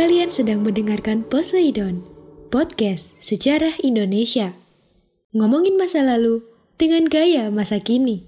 Kalian sedang mendengarkan Poseidon, podcast sejarah Indonesia. Ngomongin masa lalu dengan gaya masa kini.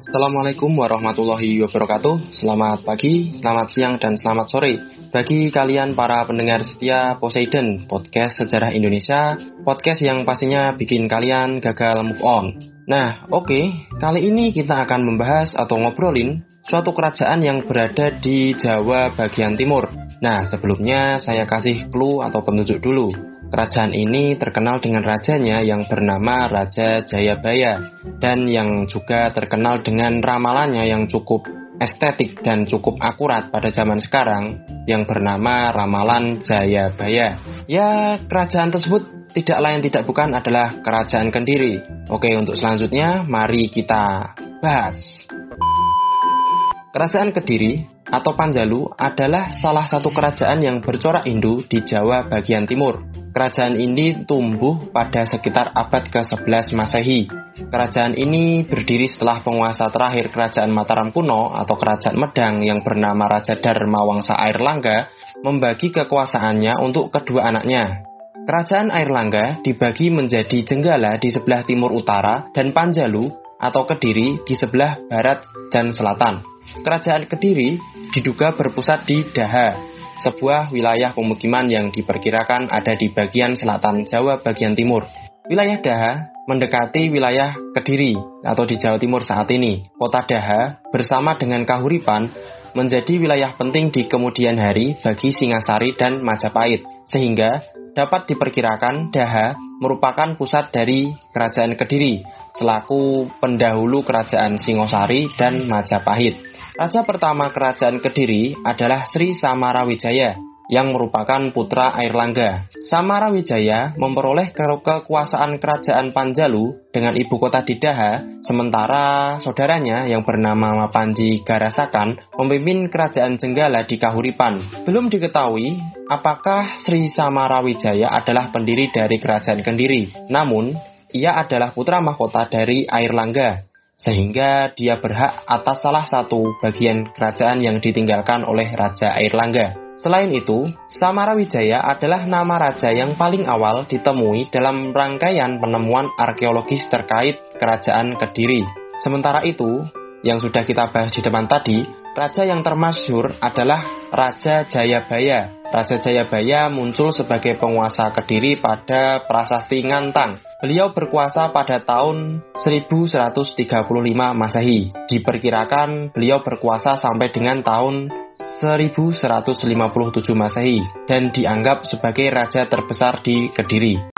Assalamualaikum warahmatullahi wabarakatuh Selamat pagi, selamat siang, dan selamat sore Bagi kalian para pendengar setia Poseidon Podcast Sejarah Indonesia Podcast yang pastinya bikin kalian gagal move on Nah oke, okay, kali ini kita akan membahas atau ngobrolin Suatu kerajaan yang berada di Jawa bagian timur Nah sebelumnya saya kasih clue atau petunjuk dulu Kerajaan ini terkenal dengan rajanya yang bernama Raja Jayabaya dan yang juga terkenal dengan ramalannya yang cukup estetik dan cukup akurat pada zaman sekarang yang bernama Ramalan Jayabaya. Ya, kerajaan tersebut tidak lain tidak bukan adalah Kerajaan Kendiri. Oke, untuk selanjutnya mari kita bahas. Kerajaan Kediri atau Panjalu adalah salah satu kerajaan yang bercorak Hindu di Jawa bagian timur. Kerajaan ini tumbuh pada sekitar abad ke-11 Masehi. Kerajaan ini berdiri setelah penguasa terakhir Kerajaan Mataram kuno atau Kerajaan Medang yang bernama Raja Dharma Wangsa Airlangga membagi kekuasaannya untuk kedua anaknya. Kerajaan Airlangga dibagi menjadi Jenggala di sebelah timur utara dan Panjalu atau Kediri di sebelah barat dan selatan. Kerajaan Kediri diduga berpusat di Daha, sebuah wilayah pemukiman yang diperkirakan ada di bagian selatan Jawa bagian timur. Wilayah Daha mendekati wilayah Kediri atau di Jawa Timur saat ini. Kota Daha bersama dengan Kahuripan menjadi wilayah penting di kemudian hari bagi Singasari dan Majapahit, sehingga dapat diperkirakan Daha merupakan pusat dari Kerajaan Kediri selaku pendahulu Kerajaan Singosari dan Majapahit. Raja pertama kerajaan Kediri adalah Sri Samarawijaya yang merupakan putra Airlangga. Samarawijaya memperoleh ke kekuasaan kerajaan Panjalu dengan ibu kota di Daha, sementara saudaranya yang bernama Mapanji Garasakan memimpin kerajaan Jenggala di Kahuripan. Belum diketahui apakah Sri Samarawijaya adalah pendiri dari kerajaan Kediri. Namun, ia adalah putra mahkota dari Airlangga sehingga dia berhak atas salah satu bagian kerajaan yang ditinggalkan oleh Raja Airlangga. Selain itu, Samarawijaya adalah nama raja yang paling awal ditemui dalam rangkaian penemuan arkeologis terkait kerajaan Kediri. Sementara itu, yang sudah kita bahas di depan tadi, raja yang termasyur adalah Raja Jayabaya. Raja Jayabaya muncul sebagai penguasa Kediri pada prasasti Ngantang Beliau berkuasa pada tahun 1135 Masehi. Diperkirakan beliau berkuasa sampai dengan tahun 1157 Masehi dan dianggap sebagai raja terbesar di Kediri.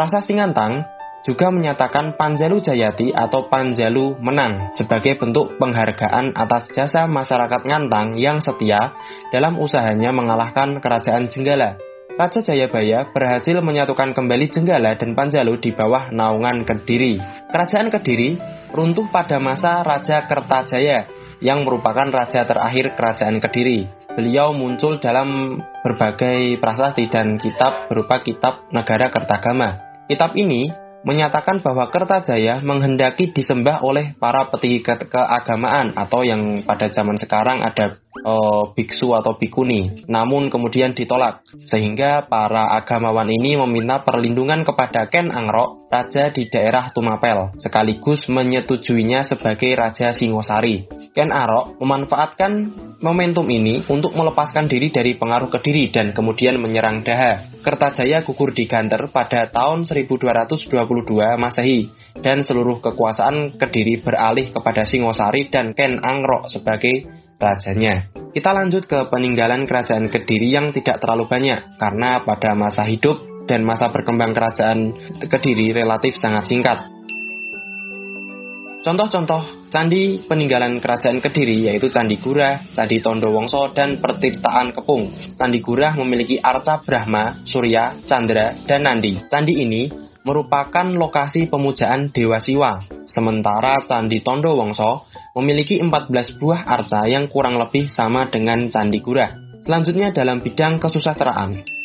Prasasti Ngantang juga menyatakan Panjalu Jayati atau Panjalu menang sebagai bentuk penghargaan atas jasa masyarakat Ngantang yang setia dalam usahanya mengalahkan kerajaan Jenggala. Raja Jayabaya berhasil menyatukan kembali Jenggala dan Panjalu di bawah naungan Kediri. Kerajaan Kediri runtuh pada masa Raja Kertajaya yang merupakan raja terakhir kerajaan Kediri. Beliau muncul dalam berbagai prasasti dan kitab berupa kitab Negara Kertagama. Kitab ini menyatakan bahwa Kertajaya menghendaki disembah oleh para petinggi ke keagamaan atau yang pada zaman sekarang ada uh, biksu atau bikuni, namun kemudian ditolak. Sehingga para agamawan ini meminta perlindungan kepada Ken Angrok, raja di daerah Tumapel, sekaligus menyetujuinya sebagai Raja Singosari. Ken Arok memanfaatkan momentum ini untuk melepaskan diri dari pengaruh Kediri dan kemudian menyerang Daha. Kertajaya gugur di Ganter pada tahun 1222 Masehi dan seluruh kekuasaan Kediri beralih kepada Singosari dan Ken Angrok sebagai rajanya. Kita lanjut ke peninggalan kerajaan Kediri yang tidak terlalu banyak karena pada masa hidup dan masa berkembang kerajaan Kediri relatif sangat singkat. Contoh-contoh Candi peninggalan kerajaan Kediri yaitu Candi Gurah, Candi Tondo Wongso, dan Pertirtaan Kepung. Candi Gurah memiliki arca Brahma, Surya, Chandra, dan Nandi. Candi ini merupakan lokasi pemujaan Dewa Siwa. Sementara Candi Tondo Wongso memiliki 14 buah arca yang kurang lebih sama dengan Candi Gurah. Selanjutnya dalam bidang kesusastraan.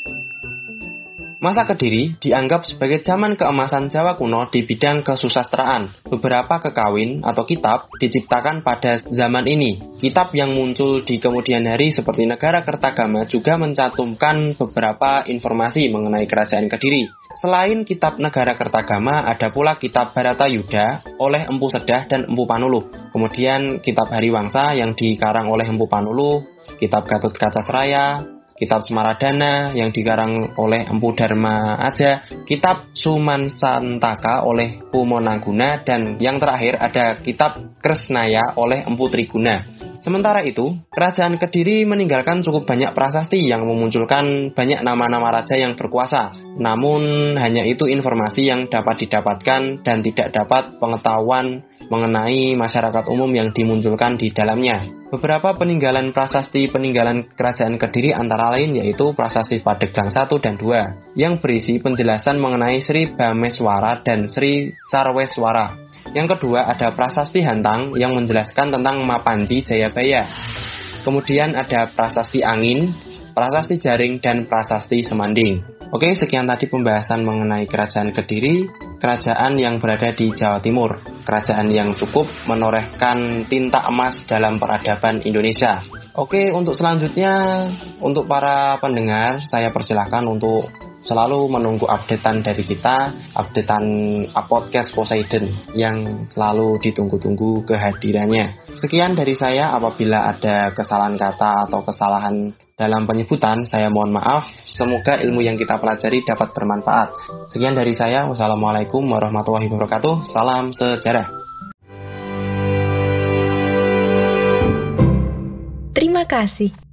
Masa Kediri dianggap sebagai zaman keemasan Jawa kuno di bidang kesusastraan. Beberapa kekawin atau kitab diciptakan pada zaman ini. Kitab yang muncul di kemudian hari seperti Negara Kertagama juga mencantumkan beberapa informasi mengenai kerajaan Kediri. Selain kitab Negara Kertagama, ada pula kitab Barata Yuda oleh Empu Sedah dan Empu Panuluh. Kemudian kitab Hariwangsa yang dikarang oleh Empu Panuluh, kitab Gatot Kaca Seraya, kitab Semaradana yang dikarang oleh Empu Dharma Aja, kitab Suman Santaka oleh Pumonaguna, dan yang terakhir ada kitab Kresnaya oleh Empu Triguna. Sementara itu, kerajaan Kediri meninggalkan cukup banyak prasasti yang memunculkan banyak nama-nama raja yang berkuasa. Namun, hanya itu informasi yang dapat didapatkan dan tidak dapat pengetahuan mengenai masyarakat umum yang dimunculkan di dalamnya. Beberapa peninggalan prasasti peninggalan kerajaan Kediri antara lain yaitu prasasti Padeglang 1 dan 2 yang berisi penjelasan mengenai Sri Bameswara dan Sri Sarweswara. Yang kedua ada prasasti Hantang yang menjelaskan tentang Mapanji Jayabaya. Kemudian ada prasasti Angin, prasasti Jaring, dan prasasti Semanding. Oke, sekian tadi pembahasan mengenai kerajaan Kediri, kerajaan yang berada di Jawa Timur, kerajaan yang cukup menorehkan tinta emas dalam peradaban Indonesia. Oke, untuk selanjutnya, untuk para pendengar, saya persilahkan untuk selalu menunggu updatean dari kita, updatean podcast Poseidon yang selalu ditunggu-tunggu kehadirannya. Sekian dari saya apabila ada kesalahan kata atau kesalahan dalam penyebutan, saya mohon maaf. Semoga ilmu yang kita pelajari dapat bermanfaat. Sekian dari saya. Wassalamualaikum warahmatullahi wabarakatuh. Salam sejarah. Terima kasih.